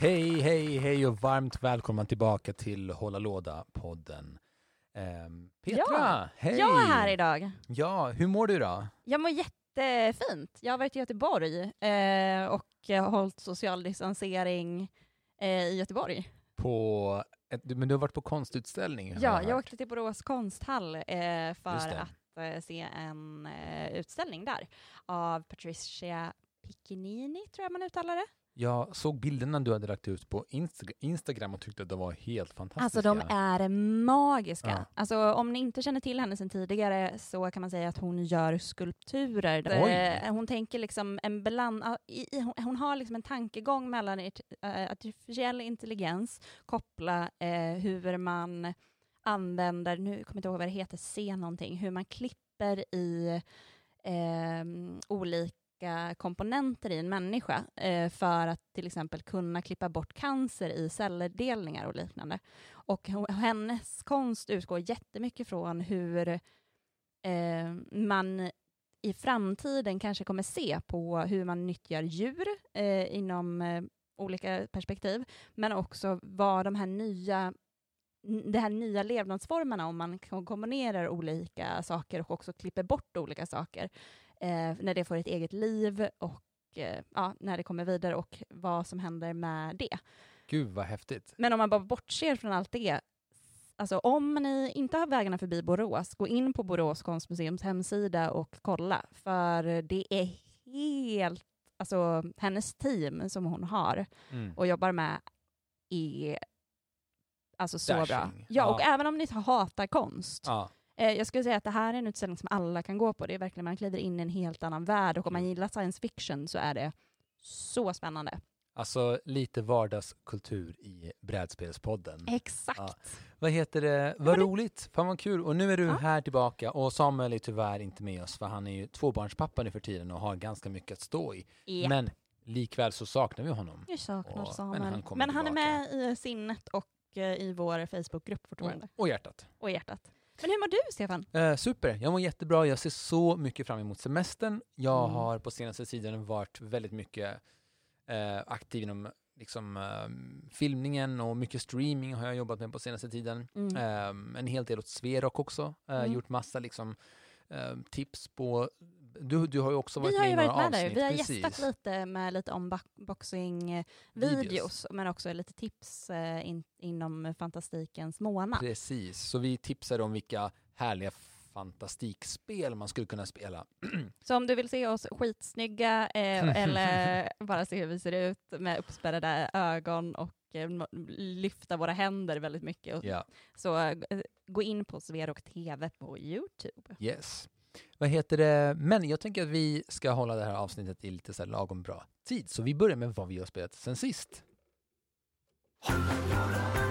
Hej, hej, hej och varmt välkomna tillbaka till Hålla Låda-podden. Ehm, Petra, Ja, hej! Jag är här idag. Ja, hur mår du då? Jag mår jättefint. Jag har varit i Göteborg eh, och har hållit social distansering eh, i Göteborg. På ett, men du har varit på konstutställning? Ja, jag jag åkte till Borås konsthall eh, för att eh, se en eh, utställning där av Patricia Piccinini, tror jag man uttalar det. Jag såg bilderna du hade lagt ut på Insta- Instagram och tyckte att de var helt fantastiska. Alltså de är magiska. Ja. Alltså om ni inte känner till henne sedan tidigare så kan man säga att hon gör skulpturer. Oj. Eh, Hon tänker liksom en bland, hon, har liksom en tankegång mellan eh, artificiell intelligens, koppla eh, hur man använder, nu kommer jag inte ihåg vad det heter, se någonting, hur man klipper i eh, olika komponenter i en människa eh, för att till exempel kunna klippa bort cancer i celldelningar och liknande. Och hennes konst utgår jättemycket från hur eh, man i framtiden kanske kommer se på hur man nyttjar djur eh, inom eh, olika perspektiv, men också vad de här nya de här nya levnadsformerna, om man kombinerar olika saker och också klipper bort olika saker, när det får ett eget liv och eh, ja, när det kommer vidare och vad som händer med det. Gud vad häftigt. Men om man bara bortser från allt det, alltså om ni inte har vägarna förbi Borås, gå in på Borås konstmuseums hemsida och kolla, för det är helt, alltså hennes team som hon har Mm. och jobbar med är alltså så bra. Dashing. Ja, och Ja. även om ni hatar konst, Ja, Eh, jag skulle säga att det här är en utställning som alla kan gå på. Det är verkligen, man kliver in i en helt annan värld och om man Kul. gillar science fiction så är det så spännande. alltså lite vardagskultur i brädspelspodden. Exakt. Ja. Vad heter det? Vad men roligt! Fan vad kul! Och nu är du Ja. här tillbaka och Samuel är tyvärr inte med oss för han är ju tvåbarnspappa nu för tiden och har ganska mycket att stå i. Ja. Men likväl så saknar vi honom. jag saknar Åh, Samuel. men Men han han, kommer är med i sinnet och eh, i vår Facebookgrupp fortfarande. Och hjärtat. Och i hjärtat. Men hur mår du, Stefan? Eh, super, jag mår jättebra. Jag ser så mycket fram emot semestern. Jag Mm. har på senaste tiden varit väldigt mycket eh, aktiv inom liksom, eh, filmningen och mycket streaming har jag jobbat med på senaste tiden. Mm. Eh, en hel del åt Sverok också. Eh, Mm. Gjort massa liksom, eh, tips på... Du, du har ju också varit Vi har med ju i några varit med avsnitt. där. Vi har precis. gästat lite med lite unboxing-videos, men också lite tips eh, in, inom fantastikens månad. Precis, så vi tipsade om vilka härliga fantastikspel man skulle kunna spela. Så om du vill se oss skitsnygga eh, eller bara se hur vi ser ut med uppspärrade ögon och eh, lyfta våra händer väldigt mycket, och, Ja. så eh, gå in på Sverok TV på Youtube. Yes. Vad heter det? Men jag tänker att vi ska hålla det här avsnittet i lite så här lagom bra tid. Så vi börjar med vad vi har spelat sen sist.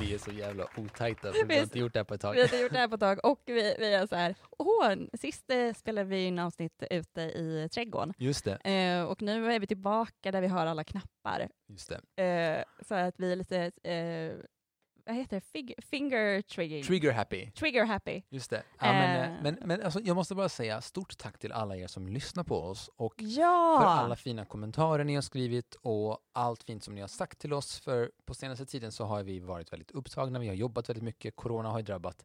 Vi är så jävla otajta för vi har inte gjort det här på ett tag. Vi har inte gjort det här på ett tag och vi, vi är så här, åh, sist eh, spelade vi in avsnitt ute i trädgården Just det, eh, och nu är vi tillbaka där vi har alla knappar. just det. Eh, så att vi är lite, eh, vad heter det, Fig- finger trigging. Trigger happy. Trigger happy. Just det. Ja, men Eh. eh, men, men alltså, jag måste bara säga stort tack till alla er som lyssnar på oss och Ja! för alla fina kommentarer ni har skrivit och allt fint som ni har sagt till oss. För på senaste tiden så har vi varit väldigt upptagna, vi har jobbat väldigt mycket, corona har ju drabbat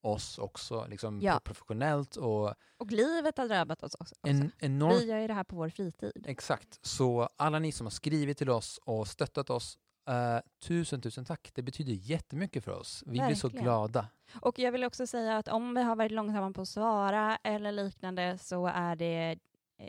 oss också, liksom Ja. professionellt och Och livet har drabbat oss också. en enormt Vi gör ju det här på vår fritid. Exakt, så alla ni som har skrivit till oss och stöttat oss, eh, tusen, tusen tack. Det betyder jättemycket för oss. Vi blir så Verkligen. glada. Och jag vill också säga att om vi har varit långsamma på att svara eller liknande så är det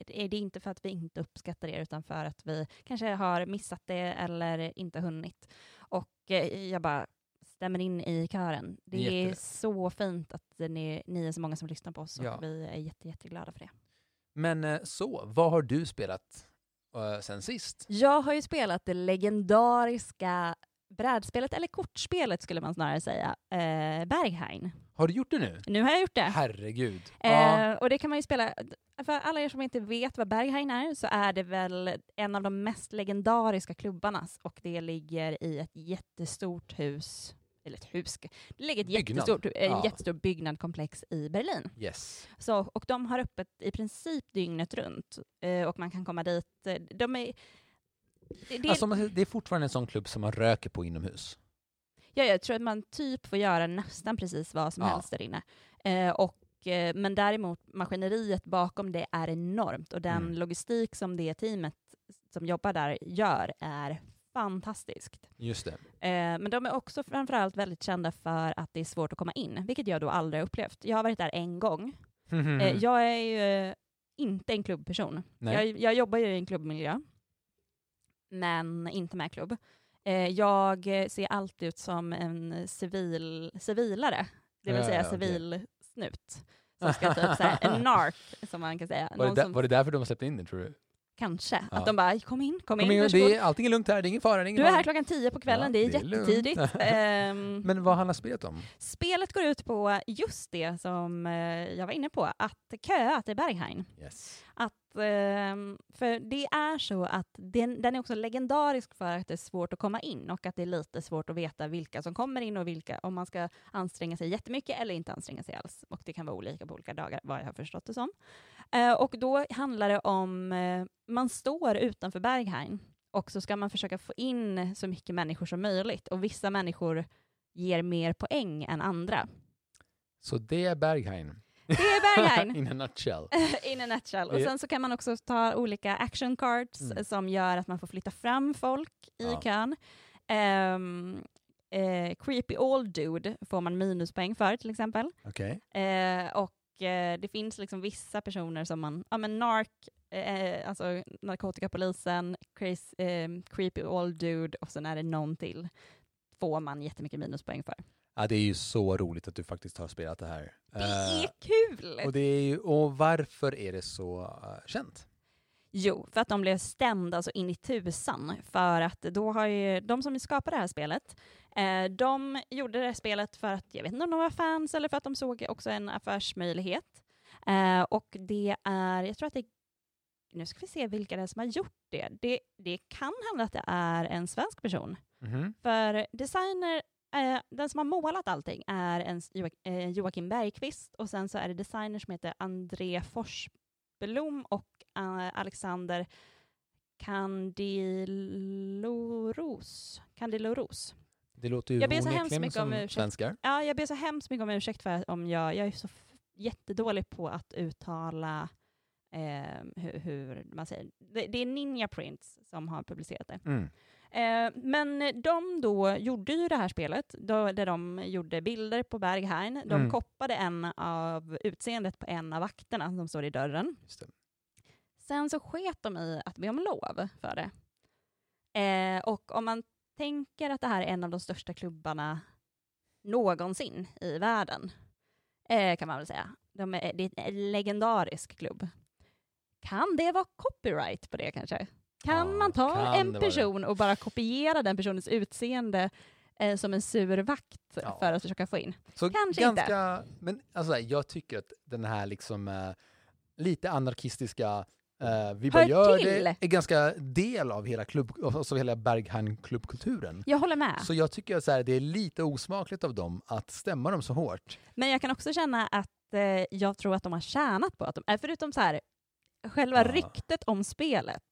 är det inte för att vi inte uppskattar er utan för att vi kanske har missat det eller inte hunnit. Och eh, jag bara stämmer in i kören. Det är Jättebra. så fint att ni, ni är så många som lyssnar på oss och Ja. vi är jätte, jätteglada för det. Men eh, så, vad har du spelat eh, sen sist. Jag har ju spelat det legendariska brädspelet, eller kortspelet skulle man snarare säga, eh, Berghain. Har du gjort det nu? Nu har jag gjort det. Herregud. Ja. Eh, och det kan man ju spela, för alla er som inte vet vad Berghain är, så är det väl en av de mest legendariska klubbarna, och det ligger i ett jättestort hus, eller ett hus, det ligger ett jättestort, eh, Ja. jättestort byggnadskomplex i Berlin. Yes. Så, och de har öppet i princip dygnet runt, eh, och man kan komma dit, eh, de är det, Alltså, det är fortfarande en sån klubb som man röker på inomhus. Ja, jag tror att man typ får göra nästan precis vad som Ja. helst där inne. Eh, och, eh, men däremot maskineriet bakom det är enormt och den Mm. logistik som det teamet som jobbar där gör är fantastiskt. Just det. Eh, men de är också framförallt väldigt kända för att det är svårt att komma in, vilket jag då aldrig har upplevt. Jag har varit där en gång. Eh, jag är ju inte en klubbperson. Jag, jag jobbar ju i en klubbmiljö, men inte med klubb. Eh, jag eh, ser alltid ut som en civil, civilare, det vill Ja, säga ja, civilsnut. Som ska typ såhär, en nark, som man kan säga. Var det, där, som, var det därför de har släppt in det, tror du? Kanske. Ja. Att de bara, kom in, kom in, Kom in, varsågod. det är, allting är lugnt här, det är ingen fara. Är ingen Du är här klockan tio på kvällen, Ja, det är, det är jättetidigt. Ehm, Men vad handlar spelet om? spelet går ut på just det som eh, jag var inne på, att köa till Berghain. Yes. Att, ehm, för det är så att den, den är också legendarisk för att det är svårt att komma in och att det är lite svårt att veta vilka som kommer in och vilka, om man ska anstränga sig jättemycket eller inte anstränga sig alls. Och det kan vara olika på olika dagar, vad jag har förstått det som. Eh, och då handlar det om, eh, man står utanför Berghain och så ska man försöka få in så mycket människor som möjligt och vissa människor ger mer poäng än andra. Så det är Berghain. Det är Berghain! In a nutshell. In a nutshell. Och sen så kan man också ta olika action cards Mm. som gör att man får flytta fram folk i Ja. kön. Ehm, eh, creepy old dude får man minuspoäng för till exempel. Okej. Eh, och eh, det finns liksom vissa personer som man, ja men narc, eh, alltså narkotikapolisen, crazy, eh, creepy old dude och sen är det någon till får man jättemycket minuspoäng för. Ja, det är ju så roligt att du faktiskt har spelat det här. Det är Eh, kul! och, det är ju, och varför är det så eh, känt? Jo, för att de blev stämda alltså in i tusan. För att då har ju de som skapade det här spelet, eh, de gjorde det här spelet för att, jag vet inte om de var fans eller för att de såg också en affärsmöjlighet. Eh, och det är, jag tror att det nu ska vi se vilka det är som har gjort det. det. Det kan hända att det är en svensk person. Mhm. För designer, eh, den som har målat allting är en Joak- eh, Joakim Bergqvist och sen så är det designer som heter André Forsblom och eh, Alexander Candiloros. Candiloros. Det låter ju Jag ber så hemskt mycket om ursäkt. svenskar. Ja, jag ber så hemskt mycket om ursäkt för om jag, jag är så jättedålig på att uttala eh, hur, hur man säger. Det, det är Ninja Prints som har publicerat det. Mm. Eh, men de då gjorde ju det här spelet, då, där de gjorde bilder på Berghain. De Mm. koppade en av utseendet på en av vakterna som står i dörren. Sen så sket de i att be om lov för det. Eh, och om man tänker att det här är en av de största klubbarna någonsin i världen, eh, kan man väl säga. De är, det är en legendarisk klubb. Kan det vara copyright på det kanske? Kan man ta kan en person och bara kopiera den personens utseende eh, som en sur vakt Ja. för att försöka få in? Så Kanske ganska, Men alltså, jag tycker att den här liksom eh, lite anarkistiska eh, vi bara gör till. det är ganska del av hela, klubb, alltså hela Berghain klubbkulturen. Jag håller med. Så jag tycker att så här, det är lite osmakligt av dem att stämma dem så hårt. Men jag kan också känna att eh, jag tror att de har tjänat på att de, eh, förutom så här, själva Ja. ryktet om spelet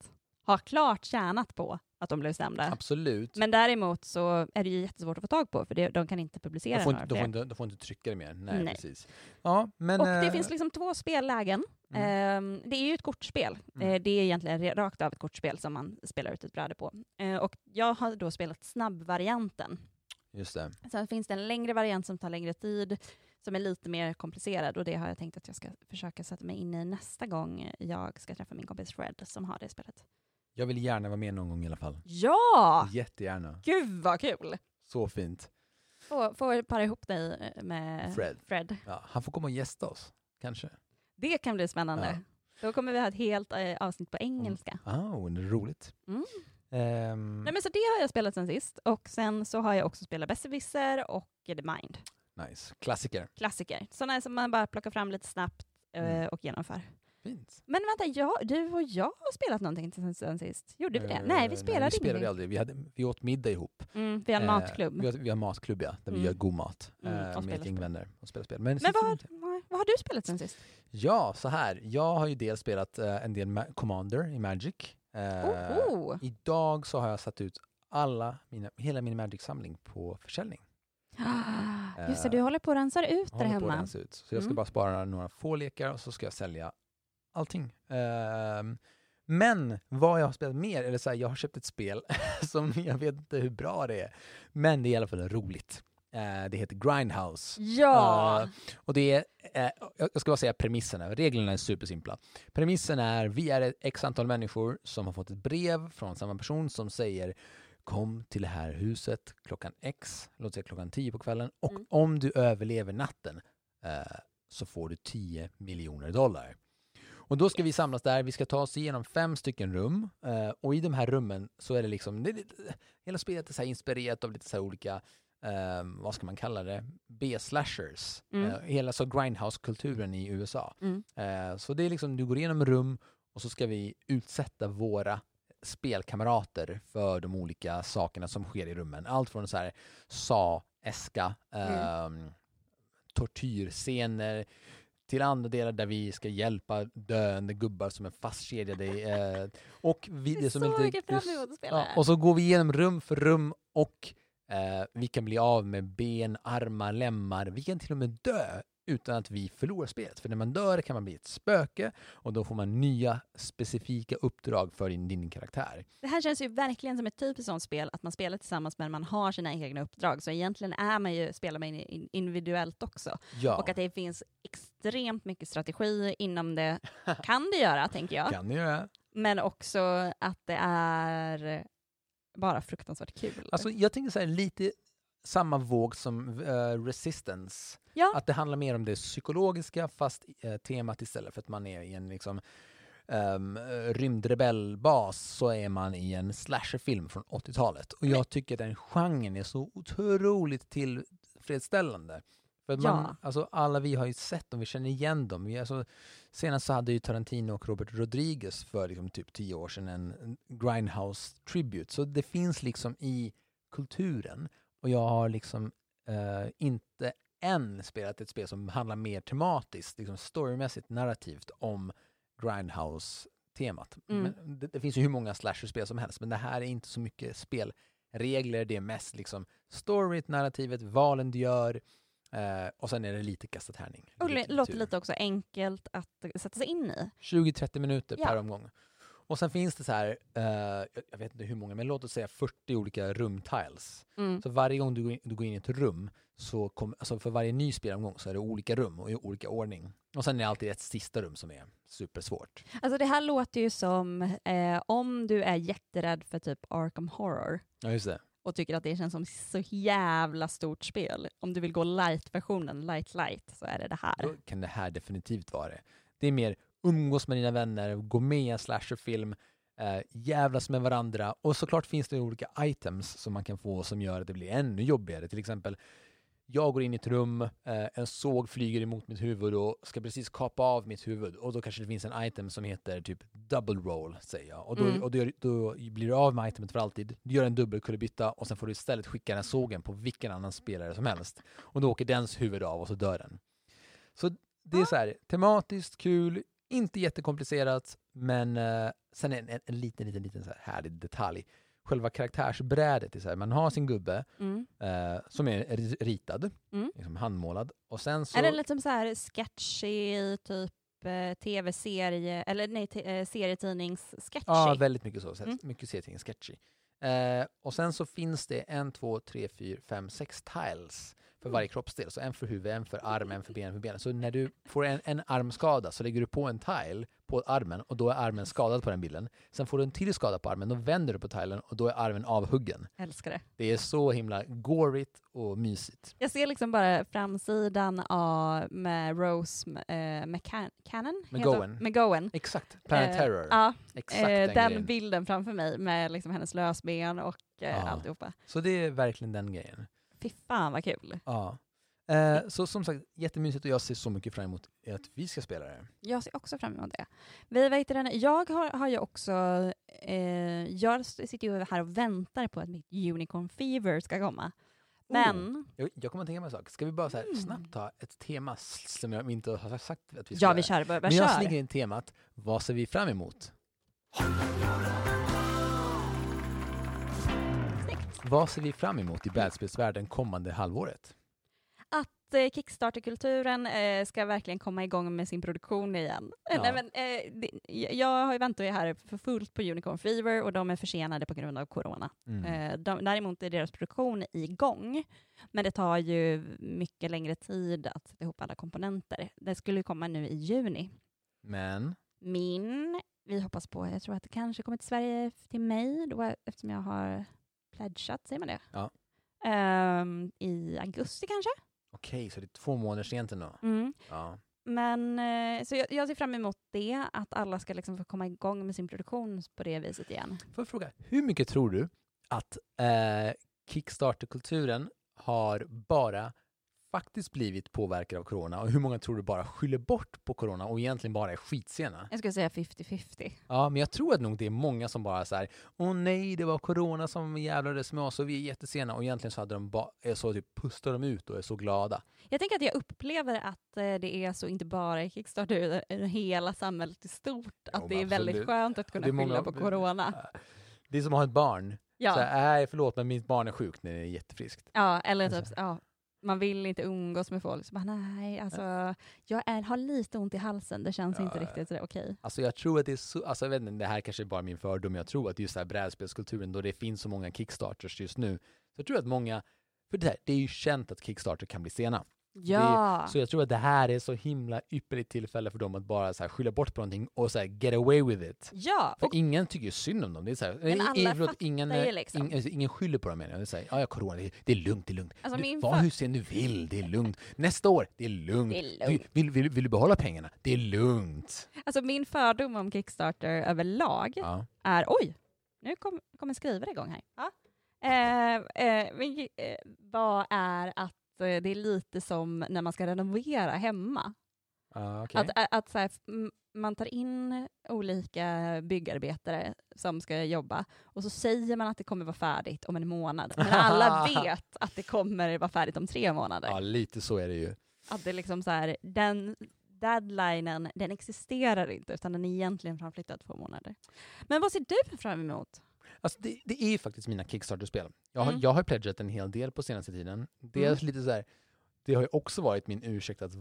har klart tjänat på att de blev stämda. Absolut. Men däremot så är det ju jättesvårt att få tag på för det, de kan inte publicera de, får några inte, de, fler. får inte, de får inte trycka det mer. Nej, Nej. precis. Ja, men, Och det eh, finns liksom två spellägen. mm. Ehm, det är ju ett kortspel. Mm. Eh, det är egentligen rakt av ett kortspel som man spelar ut ett bräde på. Eh, och jag har då spelat snabbvarianten. Just det. Sen finns det en längre variant som tar längre tid, som är lite mer komplicerad och det har jag tänkt att jag ska försöka sätta mig in i nästa gång jag ska träffa min kompis Fred som har det spelet. Jag vill gärna vara med någon gång i alla fall. Ja! Jättegärna. Gud vad kul! Så fint. Få, få para ihop dig eh, med Fred. Fred. Ja, han får komma och gästa oss, kanske. Det kan bli spännande. Då kommer vi ha ett helt eh, avsnitt på engelska. Oh, det är roligt. Mm. Ehm, Nej, men så det har jag spelat sen sist. Och sen så har jag också spelat Besserwisser och The Mind. nice. Klassiker. Klassiker. Sådana som man bara plockar fram lite snabbt eh, Mm. och genomför. Fint. Men vänta, jag, du och jag har spelat någonting sen, sist. Gjorde vi det? Eh, Nej, vi spelade vi spelade ingenting. aldrig. Vi, hade, vi åt middag ihop. Mm, vi har en Eh, matklubb. Vi har, vi har matklubb, ja. Där vi Mm. gör god mat. Mm, och eh, med ett gäng vänner och spelar spel. Men, Men vad, nej, vad har du spelat sen sist? Ja, så här. Jag har ju dels spelat eh, en del Ma- Commander i Magic. Eh, Oho. Idag så har jag satt ut alla mina, hela min Magic-samling på försäljning. Just det, du håller på att rensa ut Jag där håller på att hemma. rensa ut. Så jag ska Mm. bara spara några få lekar och så ska jag sälja allting. Ehm, men vad jag har spelat mer, eller så här, jag har köpt ett spel som jag vet inte hur bra det är, men det är i alla fall roligt. Eh, det heter Grindhouse. Ja! Eh, och det är, eh, jag ska bara säga premisserna, reglerna är supersimpla. Premissen är, vi är ett x antal människor som har fått ett brev från samma person som säger kom till det här huset klockan x, låt säga klockan 10 på kvällen, och Mm. om du överlever natten så får du 10 miljoner dollar. Och då ska vi samlas där, vi ska ta oss igenom fem stycken rum eh, och i de här rummen så är det liksom, det lite, hela spelet är så inspirerat av lite så olika, eh, vad ska man kalla det, B-slashers. Mm. Eh, hela så grindhouse-kulturen i USA. Mm. Eh, så det är liksom, du går igenom rum och så ska vi utsätta våra spelkamrater för de olika sakerna som sker i rummen. Allt från så här sa-eska, ehm, tortyrscener till andra delar där vi ska hjälpa döende gubbar som är fastkedjade. Eh, och vi, det är som så mycket fram emot att spela Ja, och så går vi igenom rum för rum och eh, vi kan bli av med ben, armar, lemmar. Vi kan till och med dö utan att vi förlorar spelet. För när man dör kan man bli ett spöke och då får man nya specifika uppdrag för din, din karaktär. Det här känns ju verkligen som ett typiskt sånt spel, att man spelar tillsammans men man har sina egna uppdrag. Så egentligen är man ju, spelar man in- individuellt också. Ja, Och att det finns extremt mycket strategi inom det, kan det göra, tänker jag. kan ni göra. Men också att det är bara fruktansvärt kul. Alltså, jag tänker så här, lite samma våg som eh, Resistance. ja, Att det handlar mer om det psykologiska fast eh, temat istället för att man är i en liksom, um, rymdrebellbas så är man i en slasherfilm från 80-talet. Och jag tycker att den genren är så otroligt tillfredsställande. För man, Ja. alltså, alla vi har ju sett dem, vi känner igen dem. Vi, alltså, senast så hade ju Tarantino och Robert Rodriguez för liksom, typ tio år sedan en Grindhouse Tribute. Så det finns liksom i kulturen. Och jag har liksom eh, inte än spelat ett spel som handlar mer tematiskt, liksom storymässigt, narrativt om Grindhouse-temat. Mm. Det, det finns ju hur många slasher-spel som helst, men det här är inte så mycket spelregler, det är mest liksom storyt, narrativet, valen du gör eh, och sen är det lite kasta tärning. och det låter lite också enkelt att sätta sig in i. 20-30 minuter Ja. per omgång. Och sen finns det så här, eh, jag- vet inte hur många, men låt oss säga 40 olika rumtiles. Mm. Så varje gång du går in, du går in i ett rum, så kom, alltså för varje ny spelomgång så är det olika rum och i olika ordning. Och sen är det alltid ett sista rum som är supersvårt. Alltså det här låter ju som eh, om du är jätterädd för typ Arkham Horror Ja, just det. och tycker att det känns som så jävla stort spel. Om du vill gå light-versionen, light light, så är det det här. Då kan det här definitivt vara det. Det är mer umgås med dina vänner, gå med i en slasherfilm, eh, jävlas med varandra och såklart finns det olika items som man kan få som gör att det blir ännu jobbigare. Till exempel, jag går in i ett rum, eh, en såg flyger emot mitt huvud och ska precis kapa av mitt huvud och då kanske det finns en item som heter typ double roll, säger jag. Och då, Mm. och då, då blir du av med itemet för alltid. Du gör en dubbelkullerbytta och sen får du istället skicka den sågen på vilken annan spelare som helst. Och då åker dens huvud av och så dör den. Så det är så här, tematiskt, kul, inte jättekomplicerat, men eh, sen en, en, en liten, liten, liten så här härlig detalj. Själva karaktärsbrädet är så här, man har sin gubbe Mm. eh, som är ri- ritad, Mm. liksom handmålad, och sen så... Är det lite som så här sketchy, typ eh, tv-serie, eller nej, te- eh, serietidnings-sketchy? Ja, väldigt mycket så. Mm. Mycket serietidning sketchy. Eh, och sen så finns det en, två, tre, fyra, fem, sex tiles för varje kroppsdel. Så en för huvud, en för arm, en för ben, en för ben. Så när du får en, en armskada så lägger du på en tile på armen och då är armen skadad på den bilden. Sen får du en till skada på armen, då vänder du på tilen och då är armen avhuggen. Älskar det. Det är så himla gorigt och mysigt. Jag ser liksom bara framsidan av, med Rose eh, McCan- Cannon? McGowan. McGowan. Exakt, Planet Eh, Terror. Ja, Exakt eh, den, den bilden framför mig med liksom hennes lösben och eh, Ja. alltihopa. Så det är verkligen den grejen. Fy fan vad kul. Ja. Eh, så som sagt, jättemysigt och jag ser så mycket fram emot att vi ska spela det. Jag ser också fram emot det. Vi vet den, jag har, har ju också, eh, jag sitter ju här och väntar på att mitt Unicorn Fever ska komma. Men, Jag, jag kommer att tänka mig en sak. Ska vi bara så här, Mm. snabbt ta ett tema som jag inte har sagt att vi ska ja vi kör, bara, bara Men jag kör. slänger in temat, vad ser vi fram emot? Vad ser vi fram emot i brädspelsvärlden kommande halvåret? Att eh, Kickstarter-kulturen eh, ska verkligen komma igång med sin produktion igen. Eh, Ja. Nej, men, eh, det, jag har ju väntat här för fullt på Unicorn Fever och de är försenade på grund av corona. Mm. Eh, de, däremot är deras produktion igång, men det tar ju mycket längre tid att sätta ihop alla komponenter. Det skulle komma nu i juni. Men, Min, vi hoppas på, jag tror att det kanske kommer till Sverige till mig, då, eftersom jag har pledgat, säger man det? Ja. Ehm, I augusti kanske? okej, så det är två månader sent ändå. Mm. Ja. Men, eh, så jag, jag ser fram emot det, att alla ska liksom få komma igång med sin produktion på det viset igen. Får jag fråga, hur mycket tror du att eh, Kickstarter-kulturen har bara faktiskt blivit påverkad av corona och hur många tror du bara skyller bort på corona och egentligen bara är skitsena? Jag skulle säga 50-50. Ja, men jag tror att nog det är många som bara så här, åh nej, det var corona som jävlades med oss och vi är jättesena och egentligen så hade de bara, är så typ pustar de ut och är så glada. Jag tänker att jag upplever att eh, det är så, inte bara i Kickstarter, utan hela samhället i stort, att Jo, det är väldigt skönt att kunna är många- skylla på corona. Det är som att ha ett barn. Ja, Så här, nej förlåt men mitt barn är sjukt när det är jättefriskt. ja eller Alltså. typ, ja, man vill inte umgås med folk. Så bara, nej, alltså, jag är, har lite ont i halsen, det känns Ja, inte riktigt okej. Alltså jag tror att det är så, alltså jag vet inte, det här kanske är bara min fördom, jag tror att just här brädspelskulturen då det finns så många kickstarters just nu, så jag tror att många, för det, här, det är ju känt att kickstarter kan bli sena. Ja, Så jag tror att det här är så himla ypperligt tillfälle för dem att bara så här skylla bort på någonting och så här get away with it. ja, För ingen tycker synd om dem. Det är så här, Men i- alla förlåt, ingen, ju liksom. ing- alltså, ingen skyller på dem menar jag. Det är så här, ja, ja, corona, det är, det är lugnt, det är lugnt. Alltså, du, var hur sen du vill, det är lugnt. Nästa år, det är lugnt. Det är Du, lugnt. vill, vill, vill du behålla pengarna? Det är lugnt. alltså min fördom om Kickstarter överlag Ja. är, oj, nu kom, kommer skrivare igång här. Ja. Eh, eh, men, eh, vad är att det är lite som när man ska renovera hemma. Ja, okej. Att, att, så här, man tar in olika byggarbetare som ska jobba och så säger man att det kommer vara färdigt om en månad. Men alla vet att det kommer vara färdigt om tre månader. Ja, lite så är det ju. Att det liksom så här, den deadlinen, den existerar inte utan den är egentligen framflyttad två månader. Men vad ser du fram emot? Alltså det, det är faktiskt mina Kickstarter-spel. Jag har, Mm. jag har pledgat en hel del på senaste tiden. Dels lite så här, det har ju också varit min ursäkt att,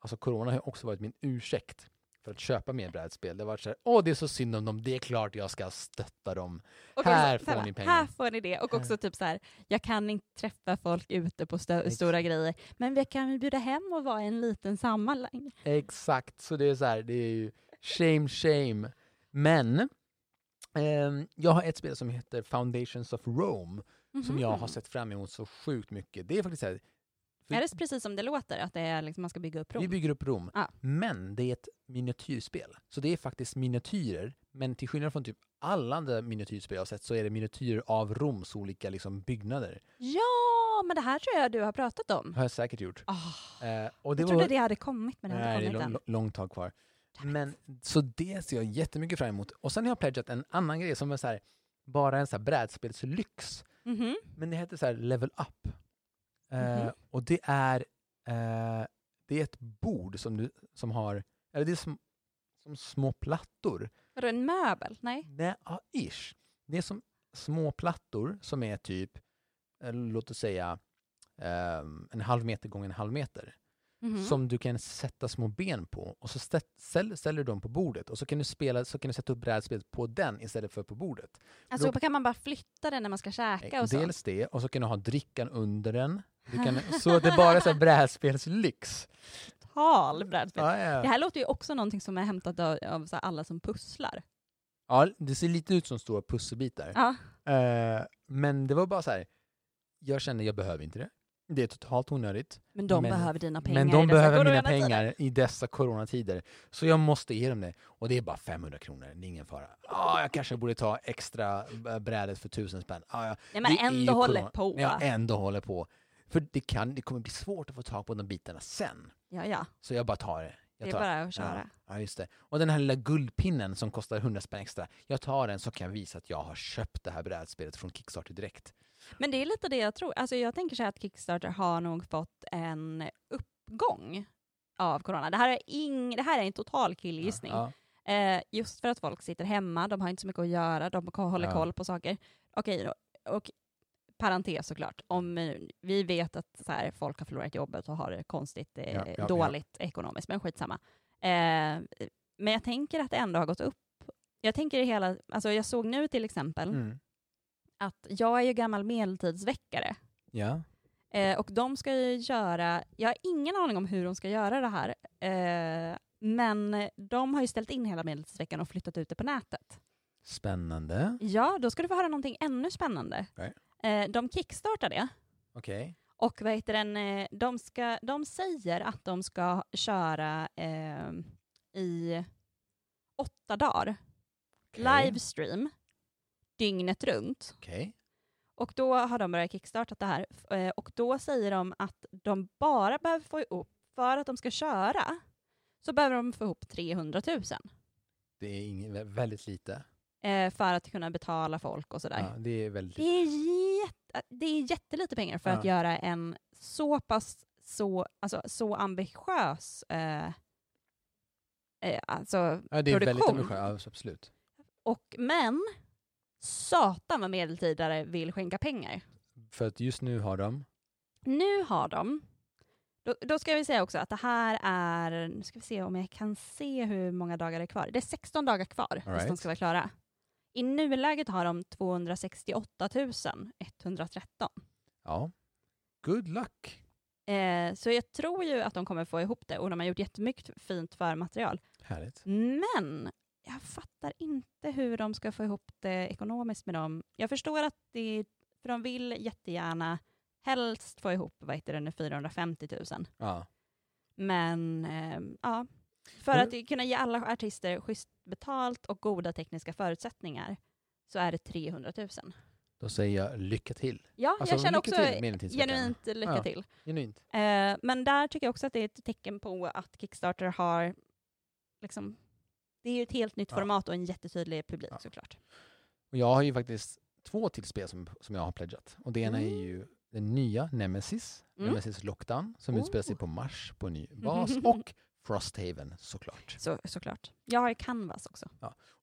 alltså corona har också varit min ursäkt för att köpa mer brädspel. Det har varit så här, åh det är så synd om dem, det är klart jag ska stötta dem. Och Här så- får ni pengar. Här får ni det. Och också typ så här, jag kan inte träffa folk ute på stö- stora grejer, men vi kan bjuda hem och vara en liten sammanhang. Exakt, så det är så här, det är ju shame, shame. Men ehm, jag har ett spel som heter Foundations of Rome som jag har Mhm. sett fram emot så sjukt mycket. Det är faktiskt så här, Är det precis som det låter, att det är liksom, man ska bygga upp Vi Rom? bygger upp Rom. Ja. Men det är ett miniatyrspel. Så det är faktiskt miniatyrer. Men till skillnad från typ alla andra miniatyrspel jag har sett så är det miniatyrer av Roms olika liksom, byggnader. Ja, men det här tror jag du har pratat om. Det har jag säkert gjort. Oh, Eh, och det jag var... trodde det hade kommit, men det har det inte kommit än. långt tag kvar. Men, så det ser jag jättemycket fram emot. Och sen har jag pledgat en annan grej som är så här, bara en så här brädspelslyx. Mhm. Men det heter så här Level Up. Eh, Mhm. Och det är, eh, det är ett bord som, du, som har, eller det är som, som små plattor. Vadå, en möbel? Nej? Nej, ja, ish. Det är som små plattor som är typ, eh, låt oss säga, ehm, en halv meter gånger en halv meter. Mhm. Som du kan sätta små ben på och så stä- ställ, ställer du dem på bordet och så kan du, spela, så kan du sätta upp brädspelet på den istället för på bordet. Alltså då- kan man bara flytta den när man ska käka och så? Dels det, och så kan du ha drickan under den. Kan, så det bara är så här brädspelslyx. Tal brädspel. Ja, Det ja. här låter ju också någonting som är hämtat av, av så alla som pusslar. ja, det ser lite ut som stora pusselbitar. Ja. Eh, men det var bara så här, jag kände jag behöver inte det. Det är totalt onödigt. Men de Men- behöver dina pengar Men de behöver mina pengar i dessa coronatider. Så jag måste ge dem det. Och det är bara 500 kronor, det är ingen fara. Ah, jag kanske borde ta extra äh, brädet för tusen spänn. Ah, ja, Nej men det ändå håller på. Jag ändå håller på. För det, kan, det kommer bli svårt att få tag på de bitarna sen. Ja, ja. Så jag bara tar det. Jag Det är tar bara att köra. Ja, ja, just det. Och den här lilla guldpinnen som kostar 100 spänn extra. Jag tar den så kan jag visa att jag har köpt det här brädspelet från Kickstarter direkt. Men det är lite det jag tror. Alltså jag tänker så här att Kickstarter har nog fått en uppgång av corona. Det här är, ing, det här är en total killgissning. Ja, Eh, just för att folk sitter hemma, de har inte så mycket att göra, de håller Ja. koll på saker. Okej då, och parentes såklart, om vi vet att så här, folk har förlorat jobbet och har det konstigt, eh, Ja, ja, ja. dåligt ekonomiskt, men skitsamma. Eh, men jag tänker att det ändå har gått upp. Jag tänker hela, alltså jag såg nu till exempel mm. Att jag är ju gammal medeltidsväckare. ja. Eh, och de ska ju göra, jag har ingen aning om hur de ska göra det här, eh, men de har ju ställt in hela medeltidsveckan och flyttat ut det på nätet. Spännande. Ja, då ska du få höra någonting ännu spännande. Okej. Eh, de kickstartar det, Okej. och vad heter den, eh, de, ska, de säger att de ska köra eh, i åtta dagar, Okej. livestream, dygnet runt. Okej. Och då har de börjat kickstarta det här. Eh, Och då säger de att de bara behöver få ihop, för att de ska köra, så behöver de få ihop 300 000 Det är ing- vä- väldigt lite. eh, för att kunna betala folk och sådär. Ja, det är väldigt Det, är jätte, det är jättelite pengar för att Ja. göra en så pass så, alltså, så ambitiös eh, eh, alltså, Ja, det är väldigt produktion. ambitiöst, ja, absolut. och, men satan vad medeltidare vill skänka pengar. För att just nu har de, Nu har de, då, då ska vi säga också att det här är, nu ska vi se om jag kan se hur många dagar det är kvar. Det är 16 dagar kvar tills de right. ska vara klara. I nuläget har de 268 113. ja, good luck. Eh, så jag tror ju att de kommer få ihop det och de har gjort jättemycket fint förmaterial. Härligt. Men jag fattar inte hur de ska få ihop det ekonomiskt med dem. Jag förstår att det, för de vill jättegärna helst få ihop, vad heter det nu, 450 000. Ja. Men ehm, ja, för Men- att kunna ge alla artister schysst betalt och goda tekniska förutsättningar så är det 300 000. Då säger jag lycka till. Ja, Alltså, jag känner också till, genuint lycka Ja. till. Genuint. Eh, men där tycker jag också att det är ett tecken på att Kickstarter har liksom, det är ju ett helt nytt Ja. format och en jättetydlig publik Ja. såklart. Och jag har ju faktiskt två till spel som, som jag har pledgat. Och det ena är Mm. ju den nya Nemesis, Mm. Nemesis Lockdown, som Oh. utspelar sig på Mars på en ny bas. och Frosthaven såklart. Så, såklart. Jag har ju Canvas också.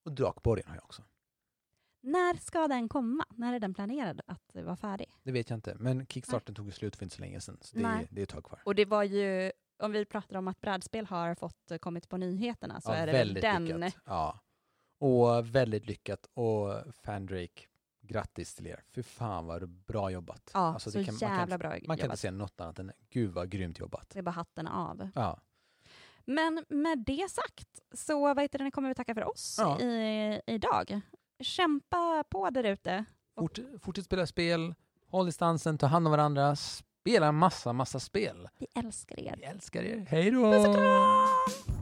Och Drakborgen har jag också. När ska den komma? När är den planerad att vara färdig? Det vet jag inte, men Kickstarten tog ju slut för inte så länge sedan. Så det, Nej. är, det är ett tag kvar. Och det var ju, om vi pratar om att brädspel har fått eh, kommit på nyheterna så ja, är det väl den. lyckat. Ja. Och väldigt lyckat. Och Fandrake, grattis till er. Fy fan vad bra jobbat. Ja, Alltså, så kan- man kan jävla bra Man kan inte säga något annat än gud vad grymt jobbat. Det är bara hatten av. Ja. Men med det sagt så vad heter det, kommer vi tacka för oss Ja. i, idag. Kämpa på där ute. Fort, fortsätt spela spel, håll distansen, ta hand om varandra, spela massa, massa spel. Vi älskar er. Vi älskar er. Hej då! Puss och kram!